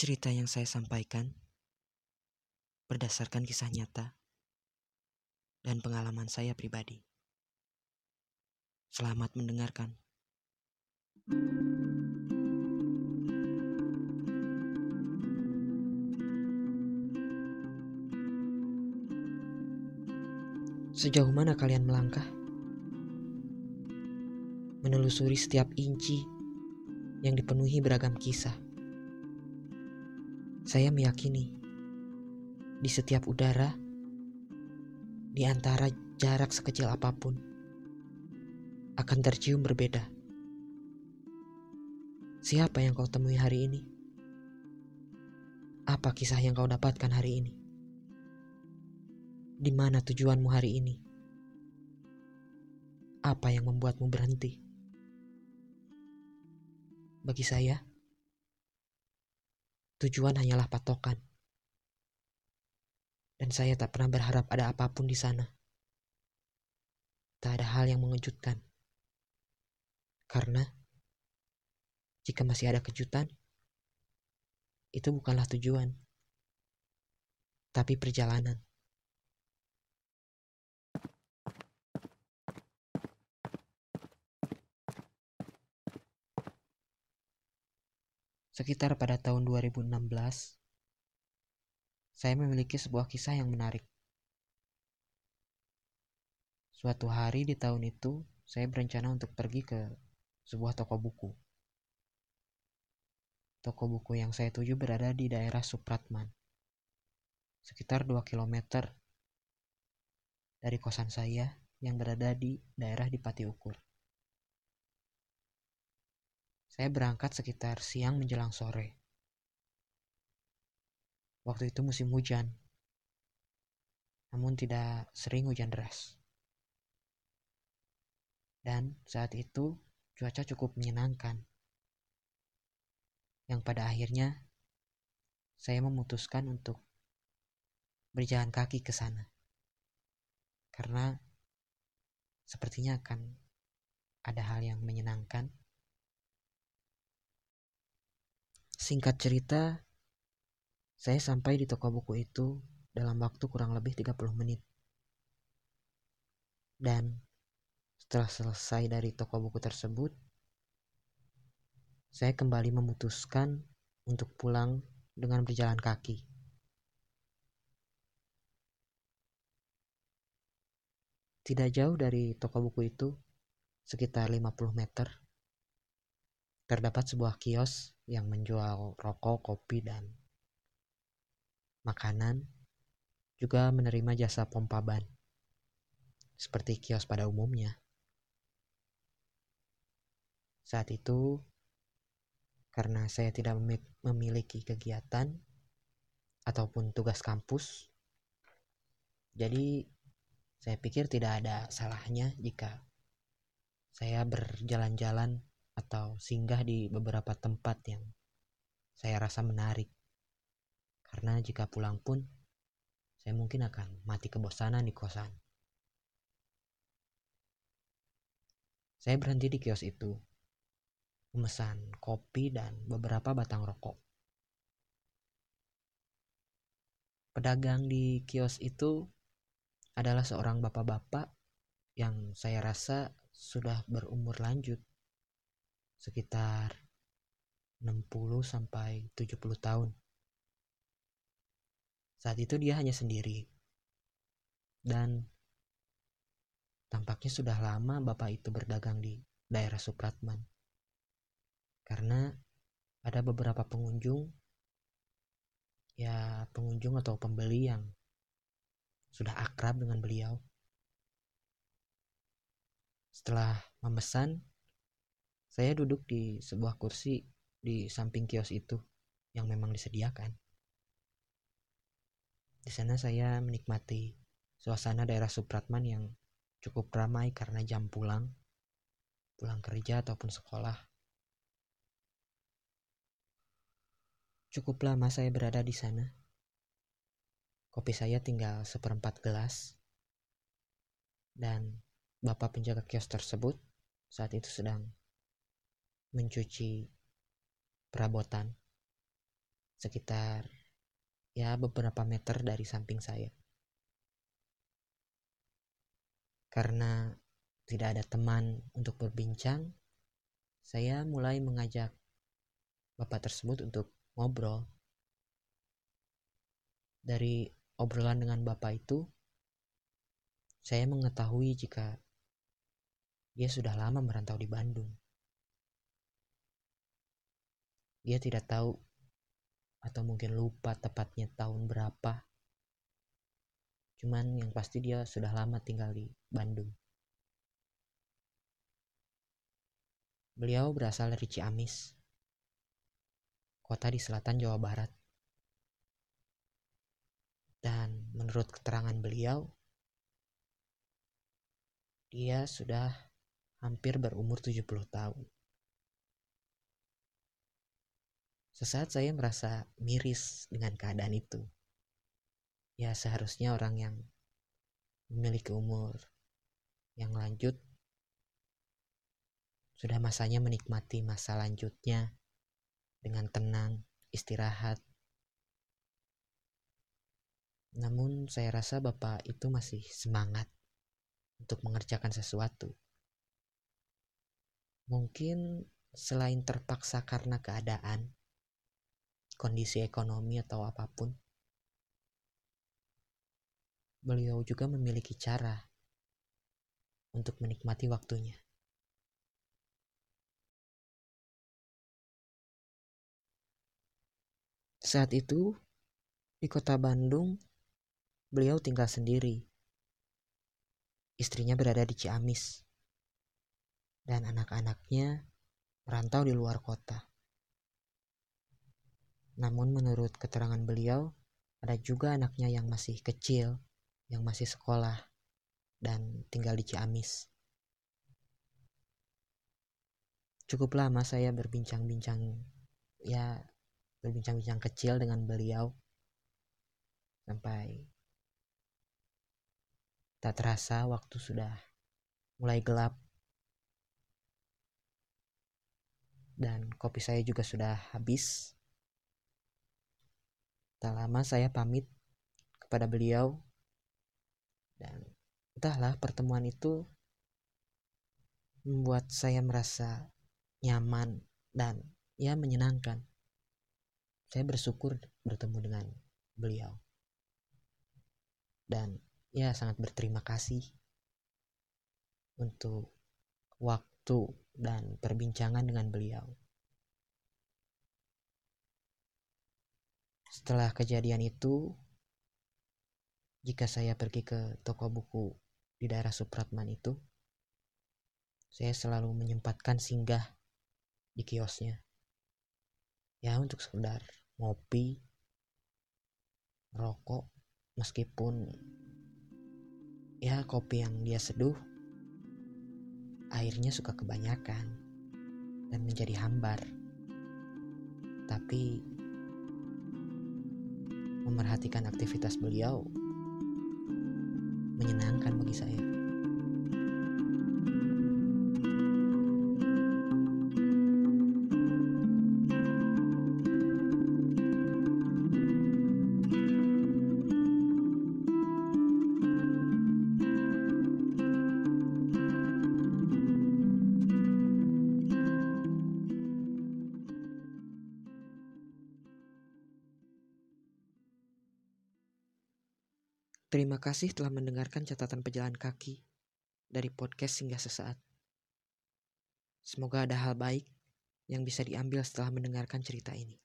Cerita yang saya sampaikan berdasarkan kisah nyata dan pengalaman saya pribadi. Selamat mendengarkan. Sejauh mana kalian melangkah? Menelusuri setiap inci yang dipenuhi beragam kisah. Saya meyakini di setiap udara, di antara jarak sekecil apa pun, akan tercium berbeda. Siapa yang kau temui hari ini? Apa kisah yang kau dapatkan hari ini? Di mana tujuanmu hari ini? Apa yang membuatmu berhenti? Bagi saya, tujuan hanyalah patokan. Dan saya tak pernah berharap ada apa pun di sana. Tak ada hal yang mengejutkan. Karena jika masih ada kejutan, itu bukanlah tujuan, tapi perjalanan. Sekitar pada tahun 2016, saya memiliki sebuah kisah yang menarik. Suatu hari di tahun itu, saya berencana untuk pergi ke sebuah toko buku. Toko buku yang saya tuju berada di daerah Supratman, sekitar 2 km dari kosan saya yang berada di daerah di Pati Ukur. Saya berangkat sekitar siang menjelang sore. Waktu itu musim hujan, namun tidak sering hujan deras. Dan saat itu cuaca cukup menyenangkan. Yang pada akhirnya saya memutuskan untuk berjalan kaki ke sana. Karena sepertinya akan ada hal yang menyenangkan. Singkat cerita, saya sampai di toko buku itu dalam waktu kurang lebih 30 menit. Dan setelah selesai dari toko buku tersebut, saya kembali memutuskan untuk pulang dengan berjalan kaki. Tidak jauh dari toko buku itu, sekitar 50 meter, terdapat sebuah kios yang menjual rokok, kopi, dan makanan, juga menerima jasa pompa ban, seperti kios pada umumnya. Saat itu, karena saya tidak memiliki kegiatan ataupun tugas kampus, jadi saya pikir tidak ada salahnya jika saya berjalan-jalan atau singgah di beberapa tempat yang saya rasa menarik. Karena jika pulang pun, saya mungkin akan mati kebosanan di kosan. Saya berhenti di kios itu, memesan kopi dan beberapa batang rokok. Pedagang di kios itu adalah seorang bapak-bapak yang saya rasa sudah berumur lanjut sekitar 60 sampai 70 tahun. Saat itu dia hanya sendiri. Dan tampaknya sudah lama bapak itu berdagang di daerah Supratman. Karena ada beberapa pengunjung ya pengunjung atau pembeli yang sudah akrab dengan beliau. Setelah memesan, saya duduk di sebuah kursi di samping kios itu yang memang disediakan. Di sana saya menikmati suasana daerah Supratman yang cukup ramai karena jam pulang, pulang kerja ataupun sekolah. Cukup lama saya berada di sana. Kopi saya tinggal seperempat gelas. Dan bapak penjaga kios tersebut saat itu sedang mencuci perabotan. sekitar ya beberapa meter dari samping saya. Karena tidak ada teman untuk berbincang, saya mulai mengajak bapak tersebut untuk ngobrol. Dari obrolan dengan bapak itu, saya mengetahui jika dia sudah lama merantau di Bandung. Dia tidak tahu atau mungkin lupa tepatnya tahun berapa. Cuman yang pasti dia sudah lama tinggal di Bandung. Beliau berasal dari Ciamis, kota di selatan Jawa Barat. Dan menurut keterangan beliau, dia sudah hampir berumur 70 tahun. Sesaat saya merasa miris dengan keadaan itu. Ya seharusnya orang yang memiliki umur yang lanjut sudah masanya menikmati masa lanjutnya dengan tenang, istirahat. Namun saya rasa Bapak itu masih semangat untuk mengerjakan sesuatu. Mungkin selain terpaksa karena keadaan, kondisi ekonomi atau apa pun, beliau juga memiliki cara untuk menikmati waktunya. Saat itu, di kota Bandung, beliau tinggal sendiri. Istrinya berada di Ciamis, dan anak-anaknya merantau di luar kota. Namun, menurut keterangan beliau, ada juga anaknya yang masih kecil, yang masih sekolah, dan tinggal di Ciamis. Cukup lama saya berbincang-bincang, ya berbincang-bincang kecil dengan beliau sampai tak terasa waktu sudah mulai gelap dan kopi saya juga sudah habis. Tak lama saya pamit kepada beliau. Dan entahlah pertemuan itu membuat saya merasa nyaman dan ya menyenangkan. Saya bersyukur bertemu dengan beliau. Dan ya sangat berterima kasih untuk waktu dan perbincangan dengan beliau. Setelah kejadian itu, jika saya pergi ke toko buku di daerah Supratman itu, saya selalu menyempatkan singgah di kiosnya. Ya untuk sekedar ngopi, rokok, meskipun ya kopi yang dia seduh airnya suka kebanyakan dan menjadi hambar. Tapi memerhatikan aktivitas beliau menyenangkan bagi saya. Terima kasih telah mendengarkan catatan pejalan kaki dari podcast hingga sesaat. Semoga ada hal baik yang bisa diambil setelah mendengarkan cerita ini.